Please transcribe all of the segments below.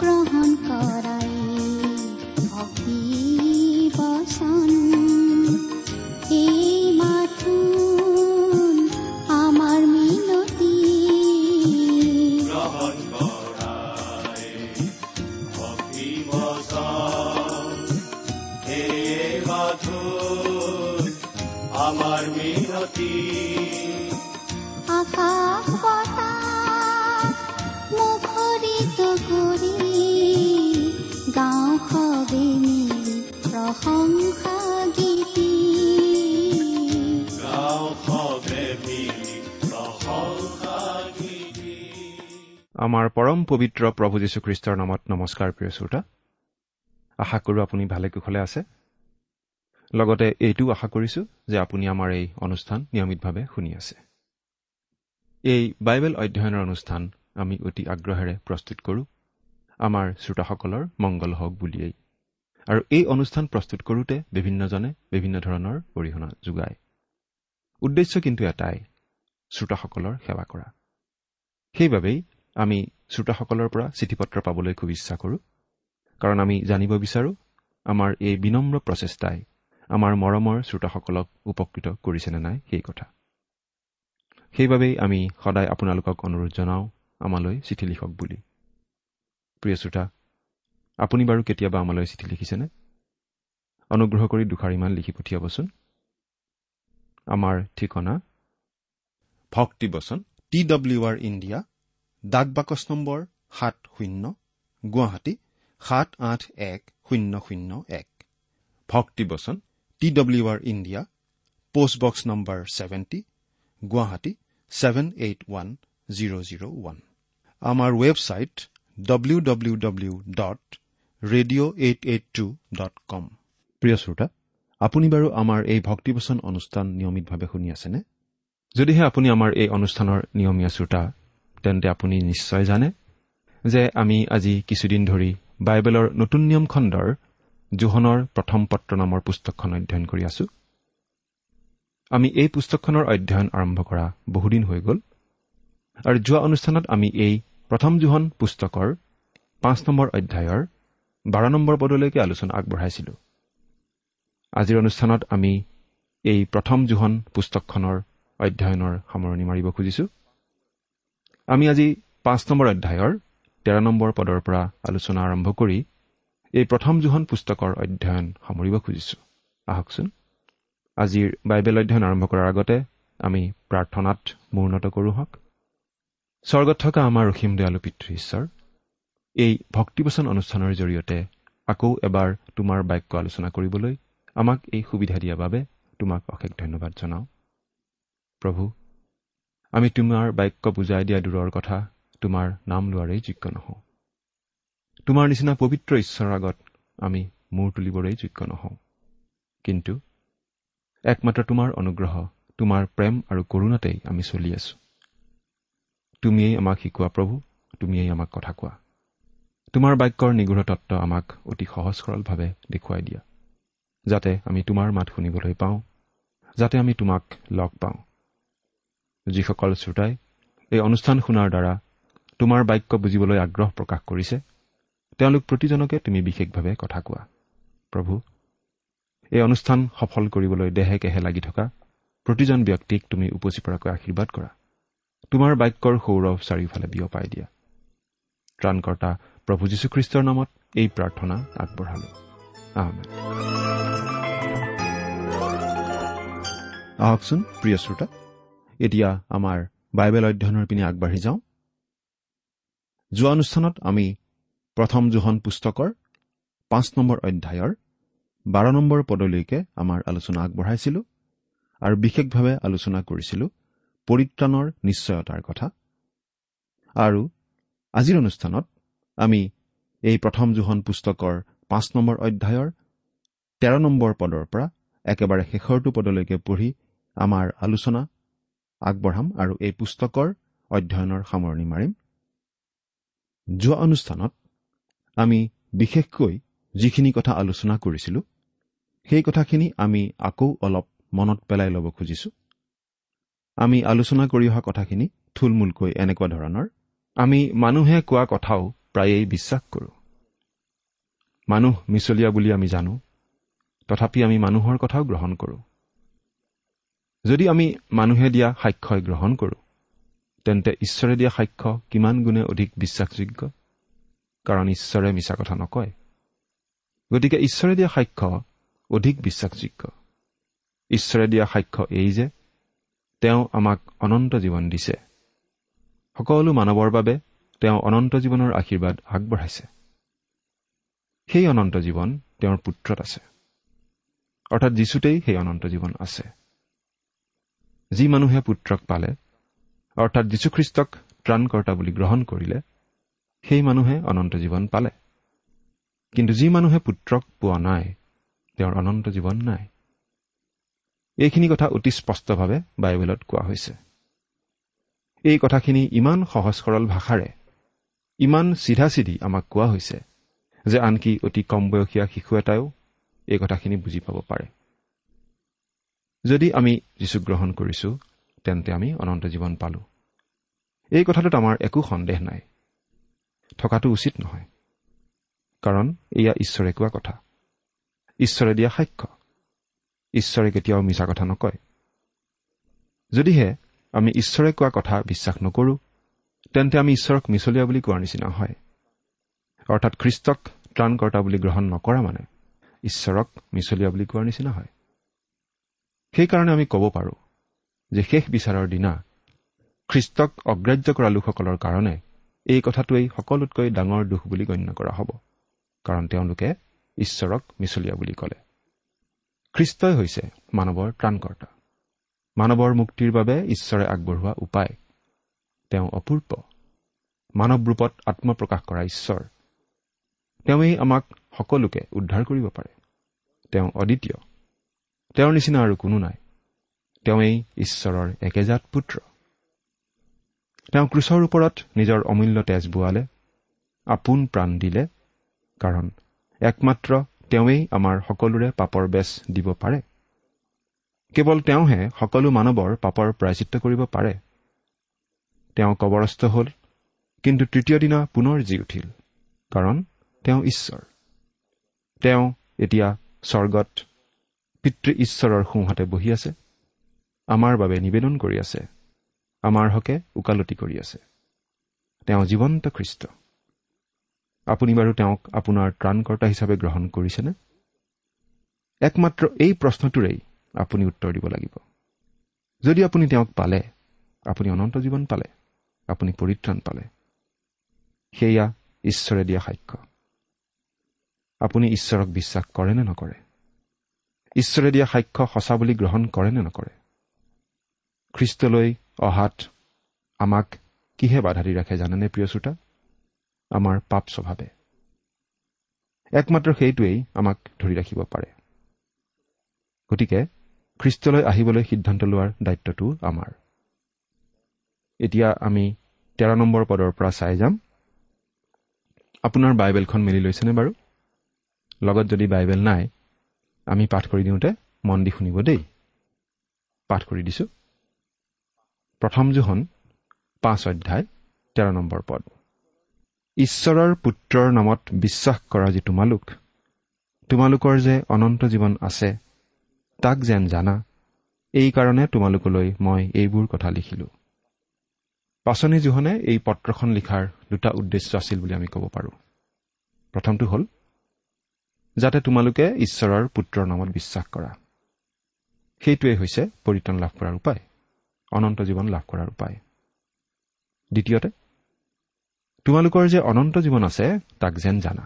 গ্ৰহণ কৰাই ভক্তি বচন আমাৰ পৰম পবিত্ৰ প্ৰভু যীশুখ্ৰীষ্টৰ নামত নমস্কাৰ প্ৰিয় শ্ৰোতা। আশা কৰোঁ আপুনি ভালে কুশলে আছে। লগতে এইটোও আশা কৰিছোঁ যে আপুনি আমাৰ এই অনুষ্ঠান নিয়মিতভাৱে শুনি আছে। এই বাইবেল অধ্যয়নৰ অনুষ্ঠান আমি অতি আগ্ৰহেৰে প্ৰস্তুত কৰোঁ। আমাৰ শ্ৰোতাসকলৰ মংগল হওক বুলিয়েই। আৰু এই অনুষ্ঠান প্ৰস্তুত কৰোঁতে বিভিন্নজনে বিভিন্ন ধৰণৰ অৰিহণা যোগায়। উদ্দেশ্য কিন্তু এটাই শ্ৰোতাসকলৰ সেৱা কৰা। সেইবাবেই আমি শ্ৰোতাসকলৰ পৰা চিঠি পত্ৰ পাবলৈ খুব ইচ্ছা কৰোঁ। কাৰণ আমি জানিব বিচাৰোঁ আমাৰ এই বিনম্ৰ প্ৰচেষ্টাই আমাৰ মৰমৰ শ্ৰোতাসকলক উপকৃত কৰিছেনে নাই সেই কথা। সেইবাবেই আমি সদায় আপোনালোকক অনুৰোধ জনাওঁ আমালৈ চিঠি লিখক বুলি। প্ৰিয় শ্ৰোতা আপুনি বাৰু কেতিয়াবা আমালৈ চিঠি লিখিছেনে? অনুগ্ৰহ কৰি দুষাৰিমান লিখি পঠিয়াবচোন। আমাৰ ঠিকনা ভক্তিবচন টি ডব্লিউ আৰ ইণ্ডিয়া ডাক বাকচ নম্বৰ সাত শূন্য গুৱাহাটী সাত আঠ এক শূন্য শূন্য এক। ভক্তিবচন T W R India post box number seventy Guwahati seven eight one zero' zero' one. আমাৰ website W W W dot radio' eight eight two dot com প্ৰিয় শ্ৰোতা আপুনি বাৰু আমাৰ এই ভক্তিবচন অনুষ্ঠান নিয়মিতভাৱে শুনি আছেনে? যদিহে আপুনি আমাৰ এই অনুষ্ঠানৰ নিয়মীয়া শ্ৰোতা তেন্তে আপুনি নিশ্চয় জানে যে আমি আজি কিছুদিন ধৰি বাইবেলৰ নতুন নিয়ম খণ্ডৰ জোহনৰ প্ৰথম পত্ৰ নামৰ পুস্তকখন অধ্যয়ন কৰি আছো। আমি এই পুস্তকখনৰ অধ্যয়ন আৰম্ভ কৰা বহুদিন হৈ গ'ল আৰু যোৱা অনুষ্ঠানত আমি এই প্ৰথম জোহন পুস্তকৰ পাঁচ নম্বৰ অধ্যায়ৰ বাৰ নম্বৰ পদলৈকে আলোচনা আগবঢ়াইছিলো। আজিৰ অনুষ্ঠানত আমি এই প্ৰথম জোহন পুস্তকখনৰ অধ্যয়নৰ সামৰণি মাৰিব খুজিছো। আমি আজি পাঁচ নম্বৰ অধ্যায়ৰ তেৰ নম্বৰ পদৰ পৰা আলোচনা আৰম্ভ কৰি এই প্ৰথম জোহন পুস্তকৰ অধ্যয়ন সামৰিব খুজিছো। আহকচোন। আজিৰ বাইবেল অধ্যয়ন আৰম্ভ কৰাৰ আগতে আমি প্ৰাৰ্থনাত মূৰ্ণত কৰোঁ হওক। স্বৰ্গত থকা আমাৰ অসীম দয়ালু পিতৃ ঈশ্বৰ এই ভক্তিবচন অনুষ্ঠানৰ জৰিয়তে আকৌ এবাৰ তোমাৰ বাক্য আলোচনা কৰিবলৈ আমাক এই সুবিধা দিয়াৰ বাবে তোমাক অশেষ ধন্যবাদ জনাওঁ। প্ৰভু আমি তোমাৰ বাক্য বুজাই দিয়া দূৰৰ কথা তোমাৰ নাম লোৱাৰেই যোগ্য নহওঁ। তোমাৰ নিচিনা পবিত্ৰ ঈশ্বৰৰ আগত আমি মূৰ তুলিবৰেই যোগ্য নহওঁ। কিন্তু একমাত্ৰ তোমাৰ অনুগ্ৰহ তোমাৰ প্ৰেম আৰু কৰুণাতেই আমি চলি আছো। তুমিয়েই আমাক শিকোৱা প্ৰভু তুমিয়েই আমাক কথা কোৱা। তোমাৰ বাক্যৰ নিগূঢ় তত্ত্ব আমাক অতি সহজ সৰলভাৱে দেখুৱাই দিয়া। যাতে আমি তোমাৰ মাত শুনিবলৈ পাওঁ যাতে আমি তোমাক লগ পাওঁ। যিসকল শ্ৰোতাই এই অনুষ্ঠান শুনাৰ দ্বাৰা তোমাৰ বাক্য বুজিবলৈ আগ্ৰহ প্ৰকাশ কৰিছে তেওঁলোক প্ৰতিজনকে তুমি বিশেষভাৱে কথা কোৱা। প্ৰভু এই অনুষ্ঠান সফল কৰিবলৈ দেহে কেহে লাগি থকা প্ৰতিজন ব্যক্তিক তুমি উপচি পৰাকৈ আশীৰ্বাদ কৰা। তোমাৰ বাক্যৰ সৌৰভ চাৰিওফালে বিয়পাই দিয়া। ত্ৰাণকৰ্তা প্ৰভু যীশুখ্ৰীষ্টৰ নামত এই প্ৰাৰ্থনা আগবঢ়ালো। আহকচোন প্ৰিয় শ্ৰোতা এতিয়া আমাৰ বাইবেল অধ্যয়নৰ পিনে আগবাঢ়ি যাওঁ। যোৱা অনুষ্ঠানত আমি প্ৰথম জোহন পুস্তকৰ পাঁচ নম্বৰ অধ্যায়ৰ বাৰ নম্বৰ পদলৈকে আমাৰ আলোচনা আগবঢ়াইছিলো আৰু বিশেষভাৱে আলোচনা কৰিছিলো পৰিত্ৰাণৰ নিশ্চয়তাৰ কথা। আৰু আজিৰ অনুষ্ঠানত আমি এই প্ৰথম জোহন পুস্তকৰ পাঁচ নম্বৰ অধ্যায়ৰ তেৰ নম্বৰ পদৰ পৰা একেবাৰে শেষৰটো পদলৈকে পঢ়ি আমাৰ আলোচনা আগবঢ়াম আৰু এই পুস্তকৰ অধ্যয়নৰ সামৰণি মাৰিম। যোৱা অনুষ্ঠানত আমি বিশেষকৈ যিখিনি কথা আলোচনা কৰিছিলো সেই কথাখিনি আমি আকৌ অলপ মনত পেলাই ল'ব খুজিছো। আমি আলোচনা কৰি অহা কথাখিনি থুলমূলকৈ এনেকুৱা ধৰণৰ আমি মানুহে কোৱা কথাও প্ৰায়েই বিশ্বাস কৰোঁ। মানুহ মিছলীয়া বুলি আমি জানো তথাপি আমি মানুহৰ কথাও গ্ৰহণ কৰোঁ। যদি আমি মানুহে দিয়া সাক্ষ্যই গ্ৰহণ কৰোঁ তেন্তে ঈশ্বৰে দিয়া সাক্ষ্য কিমান গুণে অধিক বিশ্বাসযোগ্য? কাৰণ ঈশ্বৰে মিছা কথা নকয়। গতিকে ঈশ্বৰে দিয়া সাক্ষ্য অধিক বিশ্বাসযোগ্য। ঈশ্বৰে দিয়া সাক্ষ্য এই যে তেওঁ আমাক অনন্ত জীৱন দিছে। সকলো মানৱৰ বাবে তেওঁ অনন্ত জীৱনৰ আশীৰ্বাদ আগবঢ়াইছে। সেই অনন্ত জীৱন তেওঁৰ পুত্ৰত আছে। অৰ্থাৎ যীচুতেই সেই অনন্ত জীৱন আছে। যি মানুহে পুত্ৰক পালে অৰ্থাৎ যীশুখ্ৰীষ্টক ত্ৰাণকৰ্তা বুলি গ্ৰহণ কৰিলে সেই মানুহে অনন্ত জীৱন পালে। কিন্তু যি মানুহে পুত্ৰক পোৱা নাই তেওঁৰ অনন্ত জীৱন নাই। এইখিনি কথা অতি স্পষ্টভাৱে বাইবেলত কোৱা হৈছে। এই কথাখিনি ইমান সহজ সৰল ভাষাৰে ইমান চিধা চিধি আমাক কোৱা হৈছে যে আনকি অতি কম বয়সীয়া শিশু এটাইও এই কথাখিনি বুজি পাব পাৰে। যদি আমি যীচুক গ্ৰহণ কৰিছো তেন্তে আমি অনন্ত জীৱন পালো। এই কথাটোত আমাৰ একো সন্দেহ নাই। থকাটো উচিত নহয়। কাৰণ এয়া ঈশ্বৰে কোৱা কথা। ঈশ্বৰে দিয়া সাক্ষ্য। ঈশ্বৰে কেতিয়াও মিছা কথা নকয়। যদিহে আমি ঈশ্বৰে কোৱা কথা বিশ্বাস নকৰোঁ তেন্তে আমি ঈশ্বৰক মিছলীয়া বুলি কোৱাৰ নিচিনা হয়। অৰ্থাৎ খ্ৰীষ্টক ত্ৰাণকৰ্তা বুলি গ্ৰহণ নকৰা মানে ঈশ্বৰক মিছলীয়া বুলি কোৱাৰ নিচিনা হয়। সেইকাৰণে আমি ক'ব পাৰোঁ যে শেষ বিচাৰৰ দিনা খ্ৰীষ্টক অগ্ৰাহ্য কৰা লোকসকলৰ কাৰণে এই কথাটোৱেই সকলোতকৈ ডাঙৰ দুখ বুলি গণ্য কৰা হ'ব। কাৰণ তেওঁলোকে ঈশ্বৰক মিছলীয়া বুলি ক'লে। খ্ৰীষ্টই হৈছে মানৱৰ ত্ৰাণকৰ্তা। মানৱৰ মুক্তিৰ বাবে ঈশ্বৰে আগবঢ়োৱা উপায়। তেওঁ অপূৰ্ব। মানৱ ৰূপত আত্মপ্ৰকাশ কৰা ঈশ্বৰ। তেওঁৱেই আমাক সকলোকে উদ্ধাৰ কৰিব পাৰে। তেওঁ অদ্বিতীয়। তেওঁৰ নিচিনা আৰু কোনো নাই। তেওঁৱেই ঈশ্বৰৰ একেজাত পুত্ৰ। তেওঁ ক্ৰুচৰ ওপৰত নিজৰ অমূল্য তেজ বোৱালে আপোন প্ৰাণ দিলে কাৰণ একমাত্ৰ তেওঁৱেই আমাৰ সকলোৰে পাপৰ বেচ দিব পাৰে। কেৱল তেওঁহে সকলো মানৱৰ পাপৰ প্ৰায়চিত্ৰ কৰিব পাৰে। তেওঁ কবৰস্থ হ'ল কিন্তু তৃতীয় দিনা পুনৰ জি উঠিল কাৰণ তেওঁ ঈশ্বৰ। তেওঁ এতিয়া স্বৰ্গত পিতৃ ঈশ্বৰৰ সোঁহাতে বহি আছে আমাৰ বাবে নিবেদন কৰি আছে আমাৰ হকে ওকালতি কৰি আছে। তেওঁ জীৱন্ত খ্ৰীষ্ট। আপুনি বাৰু তেওঁক আপোনাৰ ত্ৰাণকৰ্তা হিচাপে গ্ৰহণ কৰিছেনে? একমাত্ৰ এই প্ৰশ্নটোৰেই আপুনি উত্তৰ দিব লাগিব। যদি আপুনি তেওঁক পালে আপুনি অনন্ত জীৱন পালে আপুনি পৰিত্ৰাণ পালে। সেয়া ঈশ্বৰে দিয়া সাক্ষ্য। আপুনি ঈশ্বৰক বিশ্বাস কৰে নে নকৰে? ঈশ্বৰে দিয়া সাক্ষ্য সঁচা বুলি গ্ৰহণ কৰে নে নকৰে? খ্ৰীষ্টলৈ অহাত আমাক কিহে বাধা দি ৰাখে জানেনে প্ৰিয় শ্ৰোতা? আমাৰ পাপ স্বভাৱে। একমাত্ৰ সেইটোৱেই আমাক ধৰি ৰাখিব পাৰে। গতিকে খ্ৰীষ্টলৈ আহিবলৈ সিদ্ধান্ত লোৱাৰ দায়িত্বটো আমাৰ। এতিয়া আমি তেৰ নম্বৰ পদৰ পৰা চাই যাম। আপোনাৰ বাইবেলখন মেলি লৈছেনে বাৰু? লগত যদি বাইবেল নাই আমি পাঠ কৰি দিওঁতে মন দি শুনিব দেই। পাঠ কৰি দিছো। প্ৰথম জোহন পাঁচ অধ্যায় তেৰ নম্বৰ পদ। ঈশ্বৰৰ পুত্ৰৰ নামত বিশ্বাস কৰা যি তোমালোক তোমালোকৰ যে অনন্ত জীৱন আছে তাক যেন জানা এইকাৰণে তোমালোকলৈ মই এইবোৰ কথা লিখিলোঁ। পাচনি জোহনে এই পত্ৰখন লিখাৰ দুটা উদ্দেশ্য আছিল বুলি আমি ক'ব পাৰোঁ। প্ৰথমটো হ'ল যাতে তোমালোকে ঈশ্বৰৰ পুত্ৰৰ নামত বিশ্বাস কৰা। সেইটোৱেই হৈছে পৰিত্ৰাণ লাভ কৰাৰ উপায় অনন্ত জীৱন লাভ কৰাৰ উপায়। দ্বিতীয়তে তোমালোকৰ যে অনন্ত জীৱন আছে তাক যেন জানা।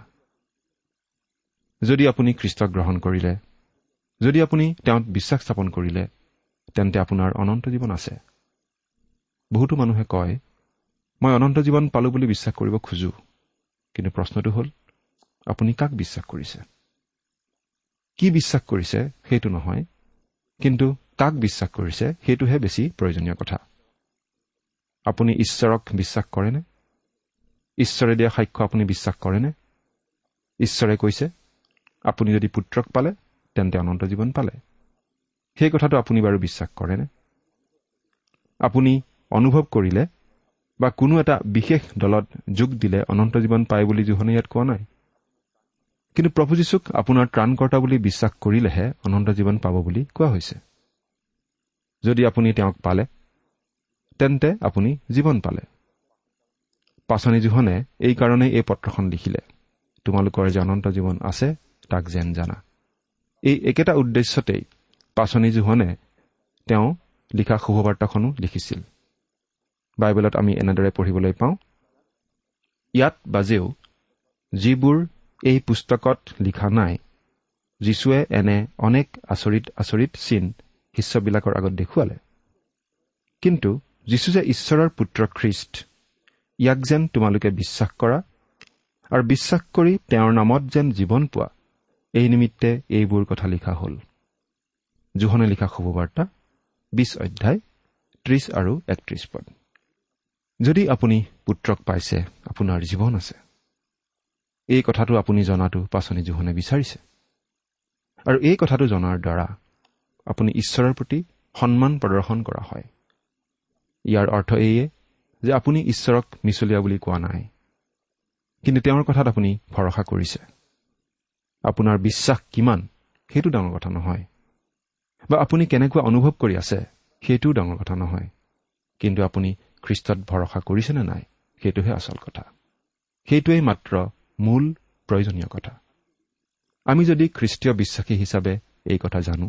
যদি আপুনি খ্ৰীষ্টক গ্ৰহণ কৰিলে যদি আপুনি তেওঁত বিশ্বাস স্থাপন কৰিলে তেন্তে আপোনাৰ অনন্ত জীৱন আছে। বহুতো মানুহে কয় মই অনন্ত জীৱন পালোঁ বুলি বিশ্বাস কৰিব খোজো। কিন্তু প্ৰশ্নটো হ'ল আপুনি কাক বিশ্বাস কৰিছে? কি বিশ্বাস কৰিছে সেইটো নহয় কিন্তু কাক বিশ্বাস কৰিছে সেইটোহে বেছি প্ৰয়োজনীয় কথা। আপুনি ঈশ্বৰক বিশ্বাস কৰেনে? ঈশ্বৰে দিয়া সাক্ষ্য আপুনি বিশ্বাস কৰেনে? ঈশ্বৰে কৈছে আপুনি যদি পুত্ৰক পালে তেন্তে অনন্ত জীৱন পালে। সেই কথাটো আপুনি বাৰু বিশ্বাস কৰেনে? আপুনি অনুভৱ কৰিলে বা কোনো এটা বিশেষ দলত যোগ দিলে অনন্ত জীৱন পায় বুলি জোহনে ইয়াত কোৱা নাই? কিন্তু প্ৰভু যীশুক আপোনাৰ ত্ৰাণকৰ্তা বুলি বিশ্বাস কৰিলেহে অনন্ত জীৱন পাব বুলি কোৱা হৈছে। যদি আপুনি তেওঁক পালে তেন্তে আপুনি জীৱন পালে। পাচনি জোহনে এইকাৰণেই এই পত্ৰখন লিখিলে তোমালোকৰ যে অনন্ত জীৱন আছে তাক যেন জানা। এই একেটা উদ্দেশ্যতেই পাচনি জোহনে তেওঁ লিখা শুভবাৰ্তাখনো লিখিছিল। বাইবেলত আমি এনেদৰে পঢ়িবলৈ পাওঁ ইয়াত বাজেও যিবোৰ এই পুস্তকত লিখা নাই। যীশুৱে এনে অনেক আচৰিত আচৰিত চিন শিষ্যবিলাকৰ আগত দেখুৱালে। কিন্তু যীশু যে ঈশ্বৰৰ পুত্ৰ খ্ৰীষ্ট ইয়াক যেন তোমালোকে বিশ্বাস কৰা আৰু বিশ্বাস কৰি তেওঁৰ নামত যেন জীৱন পোৱা এই নিমিত্তে এইবোৰ কথা লিখা হ'ল। জোহনে লিখা শুভবাৰ্তা বিছ অধ্যায় ত্ৰিছ আৰু একত্ৰিছ পদ। যদি আপুনি পুত্ৰক পাইছে আপোনাৰ জীৱন আছে। এই কথাটো আপুনি জনাটো পাচনি জোহনে বিচাৰিছে। আৰু এই কথাটো জনাৰ দ্বাৰা আপুনি ঈশ্বৰৰ প্ৰতি সন্মান প্ৰদৰ্শন কৰা হয়। ইয়াৰ অৰ্থ এইয়ে যে আপুনি ঈশ্বৰক মিছলীয়া বুলি কোৱা নাই। কিন্তু তেওঁৰ কথাত আপুনি ভৰসা কৰিছে। আপোনাৰ বিশ্বাস কিমান সেইটো ডাঙৰ কথা নহয়। বা আপুনি কেনেকুৱা অনুভৱ কৰি আছে সেইটোও ডাঙৰ কথা নহয়। কিন্তু আপুনি খ্ৰীষ্টত ভৰসা কৰিছেনে নাই সেইটোহে আচল কথা। সেইটোৱেই মাত্ৰ মূল প্ৰয়োজনীয় কথা। আমি যদি খ্ৰীষ্টীয় বিশ্বাসী হিচাপে এই কথা জানো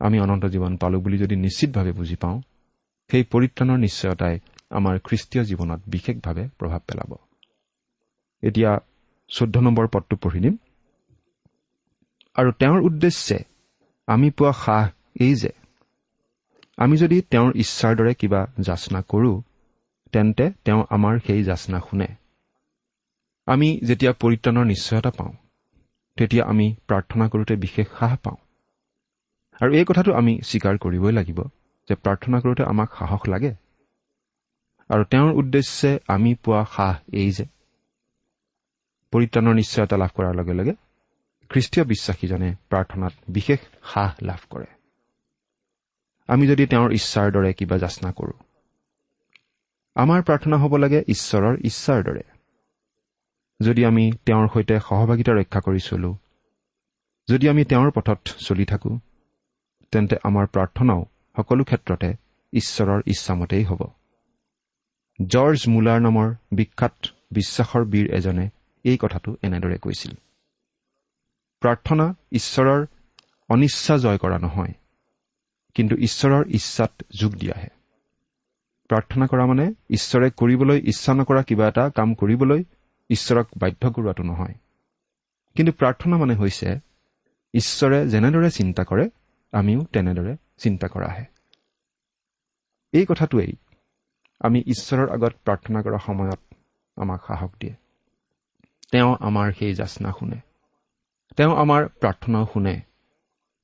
আমি অনন্ত জীৱন পালোঁ বুলি যদি নিশ্চিতভাৱে বুজি পাওঁ সেই পৰিত্ৰাণৰ নিশ্চয়তাই আমাৰ খ্ৰীষ্টীয় জীৱনত বিশেষভাৱে প্ৰভাৱ পেলাব। এতিয়া চৈধ্য নম্বৰ পদটো পঢ়ি দিম আৰু তেওঁৰ উদ্দেশ্যে আমি পোৱা সাহ এই যে আমি যদি তেওঁৰ ইচ্ছাৰ দৰে কিবা যাচনা কৰোঁ তেন্তে তেওঁ আমাৰ সেই যাচনা শুনে। আমি যেতিয়া পৰিত্ৰাণৰ নিশ্চয়তা পাওঁ তেতিয়া আমি প্ৰাৰ্থনা কৰোঁতে বিশেষ সাহ পাওঁ। আৰু এই কথাটো আমি স্বীকাৰ কৰিবই লাগিব যে প্ৰাৰ্থনা কৰোঁতে আমাক সাহস লাগে। আৰু তেওঁৰ উদ্দেশ্যে আমি পোৱা সাহ এই যে পৰিত্ৰাণৰ নিশ্চয়তা লাভ কৰাৰ লগে লগে খ্ৰীষ্টীয় বিশ্বাসীজনে প্ৰাৰ্থনাত বিশেষ সাহ লাভ কৰে। আমি যদি তেওঁৰ ইচ্ছাৰ দৰে কিবা যাচনা কৰোঁ আমাৰ প্ৰাৰ্থনা হ'ব লাগে ঈশ্বৰৰ ইচ্ছাৰ দৰে। যদি আমি তেওঁৰ সৈতে সহভাগিতা ৰক্ষা কৰি চলো যদি আমি তেওঁৰ পথত চলি থাকোঁ তেন্তে আমাৰ প্ৰাৰ্থনাও সকলো ক্ষেত্ৰতে ঈশ্বৰৰ ইচ্ছামতেই হ'ব। জৰ্জ মুলাৰ নামৰ বিখ্যাত বিশ্বাসৰ বীৰ এজনে এই কথাটো এনেদৰে কৈছিল। প্ৰাৰ্থনা ঈশ্বৰৰ অনিচ্ছা জয় কৰা নহয় কিন্তু ঈশ্বৰৰ ইচ্ছাত যোগ দিয়াহে। প্ৰাৰ্থনা কৰা মানে ঈশ্বৰে কৰিবলৈ ইচ্ছা নকৰা কিবা এটা কাম কৰিবলৈ ঈশ্বৰক বাধ্য কৰোৱাটো নহয়। কিন্তু প্ৰাৰ্থনা মানে হৈছে ঈশ্বৰে যেনেদৰে চিন্তা কৰে আমিও তেনেদৰে চিন্তা কৰাহে এই কথাটোৱেই আমি ঈশ্বৰৰ আগত প্ৰাৰ্থনা কৰা সময়ত আমাক সাহস দিয়ে। তেওঁ আমাৰ সেই যাচনা শুনে। তেওঁ আমাৰ প্ৰাৰ্থনাও শুনে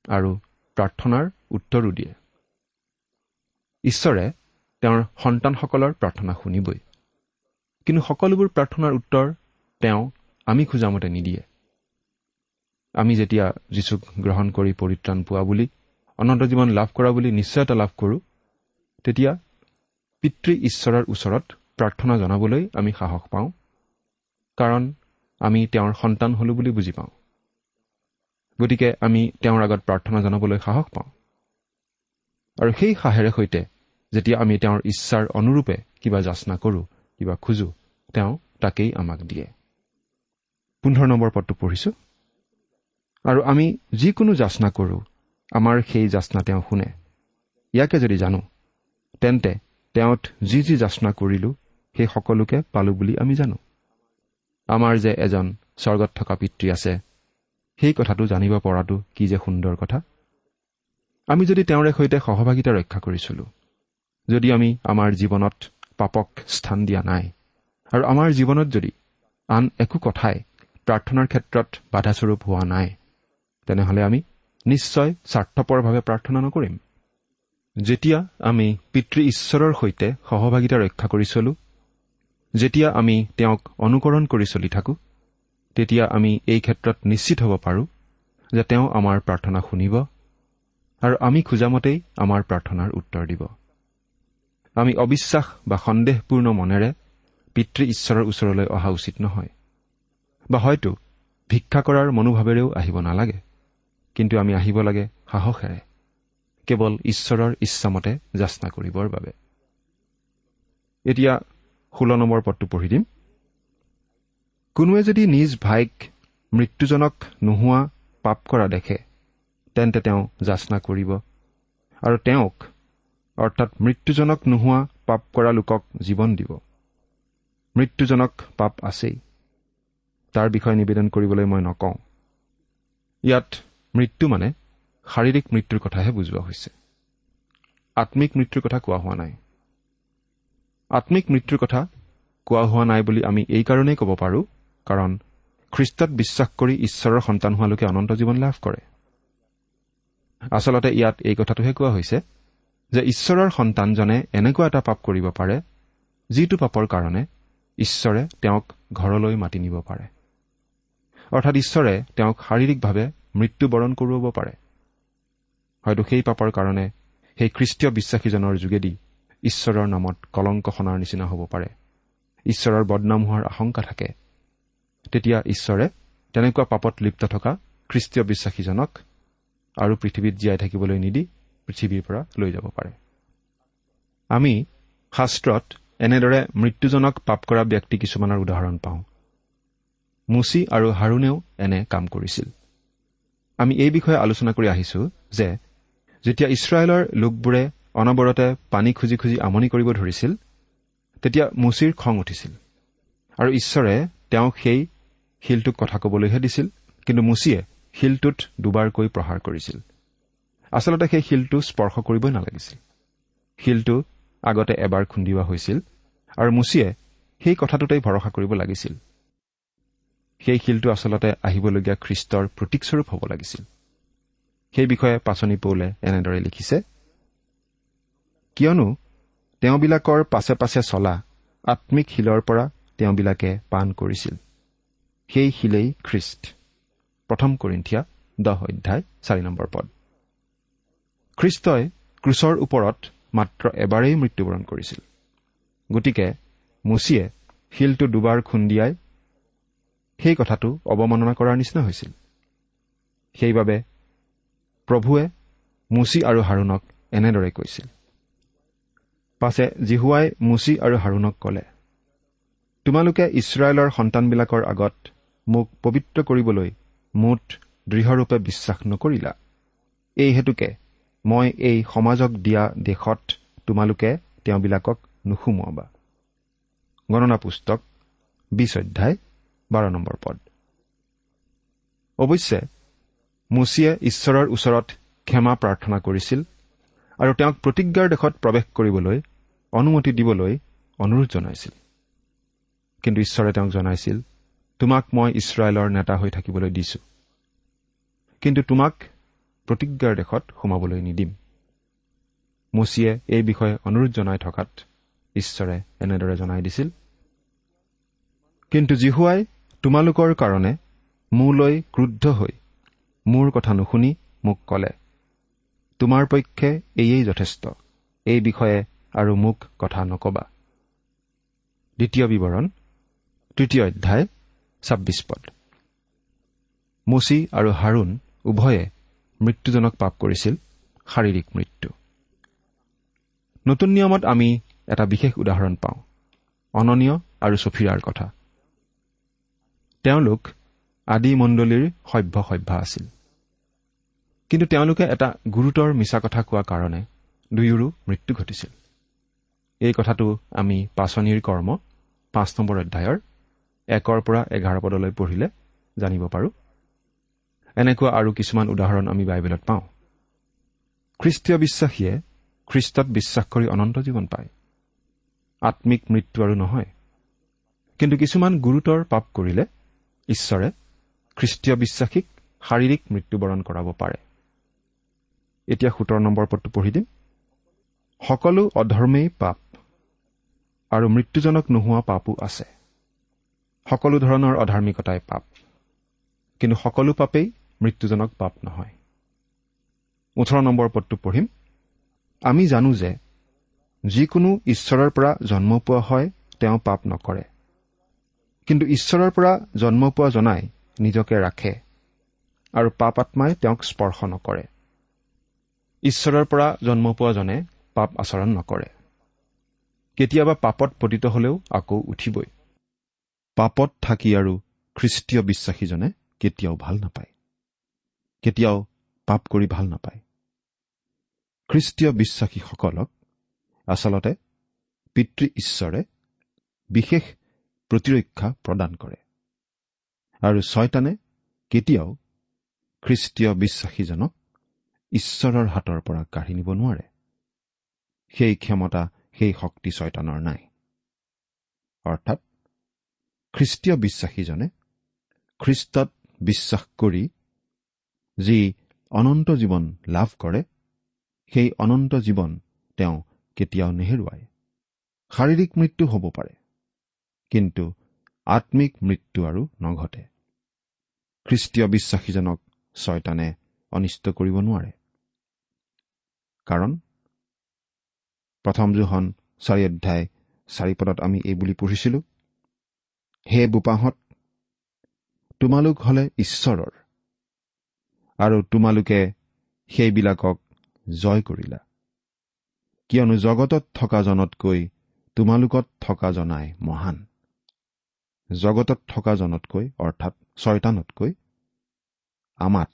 আৰু প্ৰাৰ্থনাৰ উত্তৰো দিয়ে। ঈশ্বৰে তেওঁৰ সন্তানসকলৰ প্ৰাৰ্থনা শুনিবই। কিন্তু সকলোবোৰ প্ৰাৰ্থনাৰ উত্তৰ তেওঁ আমি খোজামতে নিদিয়ে। আমি যেতিয়া যীচুক গ্ৰহণ কৰি পৰিত্ৰাণ পোৱা বুলি অনন্ত জীৱন লাভ কৰা বুলি নিশ্চয়তা লাভ কৰোঁ তেতিয়া পিতৃ ঈশ্বৰৰ ওচৰত প্ৰাৰ্থনা জনাবলৈ আমি সাহস পাওঁ কাৰণ আমি তেওঁৰ সন্তান হলো বুলি বুজি পাওঁ। গতিকে আমি তেওঁৰ আগত প্ৰাৰ্থনা জনাবলৈ সাহস পাওঁ। আৰু সেই সাহেৰে সৈতে যেতিয়া আমি তেওঁৰ ইচ্ছাৰ অনুৰূপে কিবা যাচনা কৰোঁ কিবা খোজো তেওঁ তাকেই আমাক দিয়ে। পোন্ধৰ নম্বৰ পদটো পঢ়িছো। আৰু আমি যিকোনো যাচনা কৰোঁ আমাৰ সেই যাচনা তেওঁ শুনে। ইয়াকে যদি জানো তেন্তে তেওঁত যি যি যাচনা কৰিলো সেই সকলোকে পালো বুলি আমি জানো। আমাৰ যে এজন স্বৰ্গত থকা পিতৃ আছে সেই কথাটো জানিব পৰাটো কি যে সুন্দৰ কথা। আমি যদি তেওঁৰে সৈতে সহভাগিতা ৰক্ষা কৰিছিলো যদি আমি আমাৰ জীৱনত পাপক স্থান দিয়া নাই। আৰু আমাৰ জীৱনত যদি আন একো কথাই প্ৰাৰ্থনাৰ ক্ষেত্ৰত বাধাস্বৰূপ হোৱা নাই তেনেহলে আমি নিশ্চয় স্বাৰ্থপৰভাৱে প্ৰাৰ্থনা নকৰিম। যেতিয়া আমি পিতৃ ঈশ্বৰৰ সৈতে সহভাগিতা ৰক্ষা কৰি চলো যেতিয়া আমি তেওঁক অনুকৰণ কৰি চলি থাকো তেতিয়া আমি এই ক্ষেত্ৰত নিশ্চিত হ'ব পাৰোঁ যে তেওঁ আমাৰ প্ৰাৰ্থনা শুনিব আৰু আমি খোজামতেই আমাৰ প্ৰাৰ্থনাৰ উত্তৰ দিব। আমি অবিশ্বাস বা সন্দেহপূৰ্ণ মনেৰে পিতৃ ঈশ্বৰৰ ওচৰলৈ অহা উচিত নহয়। বা হয়তো ভিক্ষা কৰাৰ মনোভাৱেৰেও আহিব নালাগে কিন্তু আমি আহিব লাগে সাহসেৰে কেৱল ঈশ্বৰৰ ইচ্ছামতে যাচনা কৰিবৰ বাবে। এতিয়া ষোল্ল নম্বৰ পদটো পঢ়ি দিম। কোনোৱে যদি নিজ ভাইক মৃত্যুজনক নোহোৱা পাপ কৰা দেখে তেন্তে তেওঁ যাচনা কৰিব আৰু তেওঁক অৰ্থাৎ মৃত্যুজনক নোহোৱা পাপ কৰা লোকক জীৱন দিব। মৃত্যুজনক পাপ আছেই। তাৰ বিষয়ে নিবেদন কৰিবলৈ মই নকওঁ। ইয়াত মৃত্যু মানে শাৰীৰিক মৃত্যুৰ কথাহে বুজোৱা হৈছে। আম্মিক মৃত্যুৰ কথা কোৱা হোৱা নাই। আম্মিক মৃত্যুৰ কথা কোৱা হোৱা নাই বুলি আমি এইকাৰণেই ক'ব পাৰোঁ কাৰণ খ্ৰীষ্টত বিশ্বাস কৰি ঈশ্বৰৰ সন্তান হোৱালোকে অনন্ত জীৱন লাভ কৰে। আচলতে ইয়াত এই কথাটোহে কোৱা হৈছে যে ঈশ্বৰৰ সন্তানজনে এনেকুৱা এটা পাপ কৰিব পাৰে যিটো পাপৰ কাৰণে ঈশ্বৰে তেওঁক ঘৰলৈ মাতি নিব পাৰে। অৰ্থাৎ ঈশ্বৰে তেওঁক শাৰীৰিকভাৱে মৃত্যুবৰণ কৰোৱাব পাৰে। হয়তো সেই পাপৰ কাৰণে সেই খ্ৰীষ্টীয় বিশ্বাসীজনৰ যোগেদি ঈশ্বৰৰ নামত কলংক সনাৰ নিচিনা হ'ব পাৰে। ঈশ্বৰৰ বদনাম হোৱাৰ আশংকা থাকে। তেতিয়া ঈশ্বৰে তেনেকুৱা পাপত লিপ্ত থকা খ্ৰীষ্টীয় বিশ্বাসীজনক আৰু পৃথিৱীত জীয়াই থাকিবলৈ নিদি পৃথিৱীৰ পৰা লৈ যাব পাৰে। আমি শাস্ত্ৰত এনেদৰে মৃত্যুজনক পাপ কৰা ব্যক্তি কিছুমানৰ উদাহৰণ পাওঁ। মুচি আৰু হাৰুণেও এনে কাম কৰিছিল। আমি এই বিষয়ে আলোচনা কৰি আহিছো যে যেতিয়া ইছৰাইলৰ লোকবোৰে অনবৰতে পানী খুজি খুজি আমনি কৰিব ধৰিছিল তেতিয়া মুচিৰ খং উঠিছিল। আৰু ঈশ্বৰে তেওঁক সেই শিলটোক কথা কবলৈহে দিছিল কিন্তু মুচিয়ে শিলটোত দুবাৰকৈ প্ৰহাৰ কৰিছিল। আচলতে সেই শিলটো স্পৰ্শ কৰিবই নালাগিছিল। শিলটো আগতে এবাৰ খুন্দিওৱা হৈছিল আৰু মুচিয়ে সেই কথাটোতেই ভৰসা কৰিব লাগিছিল। সেই শিলটো আচলতে আহিবলগীয়া খ্ৰীষ্টৰ প্ৰতীকস্বৰূপ হ'ব লাগিছিল। সেই বিষয়ে পাচনি পৌলে এনেদৰে লিখিছে কিয়নো তেওঁবিলাকৰ পাছে পাছে চলা আম্মিক শিলৰ পৰা তেওঁবিলাকে পাণ কৰিছিল। সেই শিলেই খ্ৰীষ্ট। প্ৰথম কৰিন্ঠিয়া দহ অধ্যায় চাৰি নম্বৰ পদ। খ্ৰীষ্টই ক্ৰুচৰ ওপৰত মাত্ৰ এবাৰেই মৃত্যুবৰণ কৰিছিল। গতিকে মুচিয়ে শিলটো দুবাৰ খুন্দিয়াই সেই কথাটো অৱমাননা কৰাৰ নিচিনা হৈছিল। সেইবাবে প্ৰভুৱে মুচি আৰু হাৰুণক এনেদৰে কৈছিল। পাছে জিহুৱাই মুচি আৰু হাৰুণক কলে তোমালোকে ইছৰাইলৰ সন্তানবিলাকৰ আগত মোক পবিত্ৰ কৰিবলৈ মুঠ দৃঢ়ৰূপে বিশ্বাস নকৰিলা। এই হেতুকে মই এই সমাজক দিয়া দেশত তোমালোকে তেওঁবিলাকক নুসুমুৱাবা। গণনা পুস্তক বিছ অধ্যায় বাৰ নম্বৰ পদ। অৱশ্যে মুচিয়ে ঈশ্বৰৰ ওচৰত ক্ষমা প্ৰাৰ্থনা কৰিছিল আৰু তেওঁক প্ৰতিজ্ঞাৰ দেশত প্ৰৱেশ কৰিবলৈ অনুমতি দিবলৈ অনুৰোধ জনাইছিল। কিন্তু ঈশ্বৰে তেওঁক জনাইছিল তোমাক মই ইছৰাইলৰ নেতা হৈ থাকিবলৈ দিছো। কিন্তু তোমাক প্ৰতিজ্ঞাৰ দেশত সোমাবলৈ নিদিম। মুচিয়ে এই বিষয়ে অনুৰোধ জনাই থকাত ঈশ্বৰে এনেদৰে জনাই দিছিল কিন্তু জিহুৱাই তোমালোকৰ কাৰণে মোলৈ ক্ৰুদ্ধ হৈ মোৰ কথা নুশুনি মোক কলে। তোমাৰ পক্ষে এয়েই যথেষ্ট এই বিষয়ে আৰু মোক কথা নকবা। দ্বিতীয় বিৱৰণ তৃতীয় অধ্যায় ছাব্বিছ পদ। মুচি আৰু হাৰুণ উভয়ে মৃত্যুজনক পাপ কৰিছিল শাৰীৰিক মৃত্যু। নতুন নিয়মত আমি এটা বিশেষ উদাহৰণ পাওঁ অননীয় আৰু চফিৰাৰ কথা। তেওঁলোক আদি মণ্ডলীৰ সভ্য সভ্যা আছিল। কিন্তু তেওঁলোকে এটা গুৰুতৰ মিছা কথা কোৱা কাৰণে দুয়োৰো মৃত্যু ঘটিছিল। এই কথাটো আমি পাচনিৰ কৰ্ম পাঁচ নম্বৰ অধ্যায়ৰ একৰ পৰা এঘাৰ পদলৈ পঢ়িলে জানিব পাৰোঁ। এনেকুৱা আৰু কিছুমান উদাহৰণ আমি বাইবেলত পাওঁ। খ্ৰীষ্টীয় বিশ্বাসীয়ে খ্ৰীষ্টত বিশ্বাস কৰি অনন্ত জীৱন পায়। আম্মিক মৃত্যু আৰু নহয়। কিন্তু কিছুমান গুৰুতৰ পাপ কৰিলে ঈশ্বৰে খ্ৰীষ্টীয় বিশ্বাসীক শাৰীৰিক মৃত্যুবৰণ কৰাব পাৰে। এতিয়া সোতৰ নম্বৰ পদটো পঢ়ি দিম। সকলো অধৰ্মেই পাপ আৰু মৃত্যুজনক নোহোৱা পাপো আছে। সকলো ধৰণৰ অধাৰ্মিকতাই পাপ। কিন্তু সকলো পাপেই মৃত্যুজনক পাপ নহয়। ওঠৰ নম্বৰ পদটো পঢ়িম। আমি জানো যে যিকোনো ঈশ্বৰৰ পৰা জন্ম পোৱা হয় তেওঁ পাপ নকৰে। কিন্তু ঈশ্বৰৰ পৰা জন্ম পোৱা জনাই নিজকে ৰাখে আৰু পাপ আত্মাই তেওঁক স্পৰ্শ নকৰে। ঈশ্বৰৰ পৰা জন্ম পোৱা জনে পাপ আচৰণ নকৰে। কেতিয়াবা পাপত পতিত হলেও আকৌ উঠিবই। পাপত থাকি আৰু খ্ৰীষ্টীয় বিশ্বাসীজনে কেতিয়াও ভাল নাপায়। কেতিয়াও পাপ কৰি ভাল নাপায়। খ্ৰীষ্টীয় বিশ্বাসীসকলক আচলতে পিতৃ ঈশ্বৰে বিশেষ প্ৰতিৰক্ষা প্ৰদান কৰে। আৰু ছয়তানে কেতিয়াও খ্ৰীষ্টীয় বিশ্বাসীজনক ঈশ্বৰৰ হাতৰ পৰা কাঢ়ি নিব নোৱাৰে। সেই ক্ষমতা সেই শক্তি ছয়তানৰ নাই। অৰ্থাৎ খ্ৰীষ্টীয় বিশ্বাসীজনে খ্ৰীষ্টত বিশ্বাস কৰি যি অনন্ত জীৱন লাভ কৰে সেই অনন্ত জীৱন তেওঁ কেতিয়াও নেহেৰুৱায়। শাৰীৰিক মৃত্যু হ'ব পাৰে কিন্তু আত্মিক মৃত্যু আৰু নঘটে। খ্ৰীষ্টীয় বিশ্বাসীজনক ছয়তানে অনিষ্ট কৰিব নোৱাৰে। কাৰণ প্ৰথম জোহন চাৰি অধ্যায় চাৰি পদত আমি এই বুলি পঢ়িছিলো হে বোপাহঁত তোমালোক হলে ঈশ্বৰৰ। আৰু তোমালোকে সেইবিলাকক জয় কৰিলা। কিয়নো জগতত থকা জনতকৈ তোমালোকত থকা জনাই মহান। জগতত থকা জনতকৈ অৰ্থাৎ ছয়তানতকৈ আমাত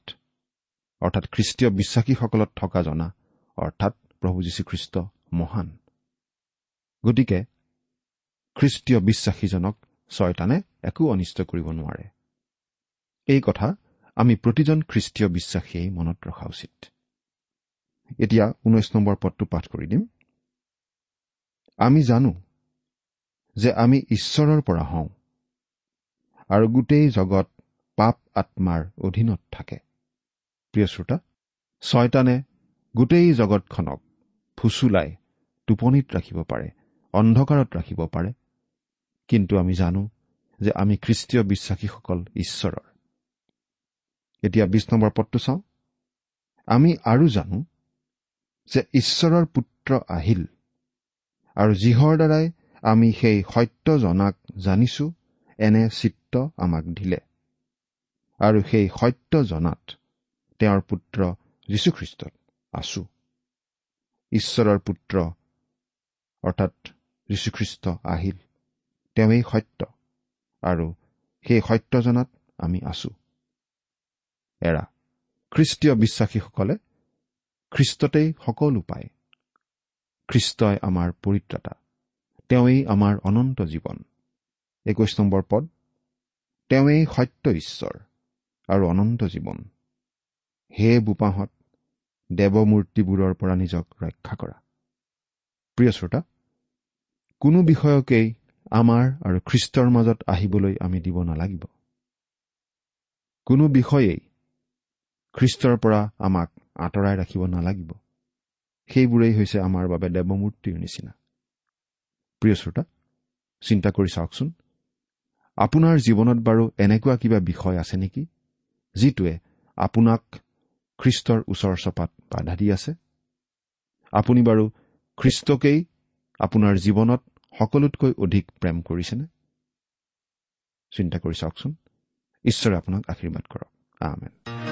অৰ্থাৎ খ্ৰীষ্টীয় বিশ্বাসীসকলত থকা জনা অৰ্থাৎ প্ৰভু যীশুখ্ৰীষ্ট মহান। গতিকে খ্ৰীষ্টীয় বিশ্বাসীজনক ছয়তানে একো অনিষ্ট কৰিব নোৱাৰে। এই কথা আমি প্ৰতিজন খ্ৰীষ্টীয় বিশ্বাসীয়ে মনত ৰখা উচিত। এতিয়া ঊনৈশ নম্বৰ পদটো পাঠ কৰি দিম। আমি জানো যে আমি ঈশ্বৰৰ পৰা হওঁ আৰু গোটেই জগত পাপ আত্মাৰ অধীনত থাকে। প্ৰিয় শ্ৰোতা ছয়তানে গোটেই জগতখনক ফুচুলাই টোপনিত ৰাখিব পাৰে অন্ধকাৰত ৰাখিব পাৰে। কিন্তু আমি জানো যে আমি খ্ৰীষ্টীয় বিশ্বাসীসকল ঈশ্বৰৰ। এতিয়া বিশ নম্বৰ পদটো চাওঁ। আমি আৰু জানো যে ঈশ্বৰৰ পুত্ৰ আহিল আৰু যিহৰ দ্বাৰাই আমি সেই সত্য জনাক জানিছো এনে চিত্ৰ আমাক দিলে। আৰু সেই সত্য জনাত তেওঁৰ পুত্ৰ যীশুখ্ৰীষ্টত আছো। ঈশ্বৰৰ পুত্ৰ অৰ্থাৎ যীশুখ্ৰীষ্ট আহিল। তেওঁৱেই সত্য আৰু সেই সত্য জনাত আমি আছো। এৰা। খ্ৰীষ্টীয় বিশ্বাসীসকলে খ্ৰীষ্টতেই সকলো পায়। খ্ৰীষ্টই আমাৰ পৰিত্ৰাতা। তেওঁৱেই আমাৰ অনন্ত জীৱন। একৈশ নম্বৰ পদ। তেওঁৱেই সত্য ঈশ্বৰ আৰু অনন্ত জীৱন। হে বোপাহঁত দেৱমূৰ্তিবোৰৰ পৰা নিজক ৰক্ষা কৰা। প্ৰিয় শ্ৰোতা কোনো বিষয়কেই আমাৰ আৰু খ্ৰীষ্টৰ মাজত আহিবলৈ আমি দিব নালাগিব। কোনো বিষয়েই খ্ৰীষ্টৰ পৰা আমাক আঁতৰাই ৰাখিব নালাগিব। সেইবোৰেই হৈছে আমাৰ বাবে দেৱমূৰ্তিৰ নিচিনা। প্ৰিয় শ্ৰোতা চিন্তা কৰি চাওকচোন আপোনাৰ জীৱনত বাৰু এনেকুৱা কিবা বিষয় আছে নেকি যিটোৱে আপোনাক খ্ৰীষ্টৰ ওচৰ চপাত বাধা দি আছে? আপুনি বাৰু খ্ৰীষ্টকেই আপোনাৰ জীৱনত সকলোতকৈ অধিক প্ৰেম কৰিছেনে? চিন্তা কৰি চাওকচোন ঈশ্বৰে আপোনাক আশীৰ্বাদ কৰক।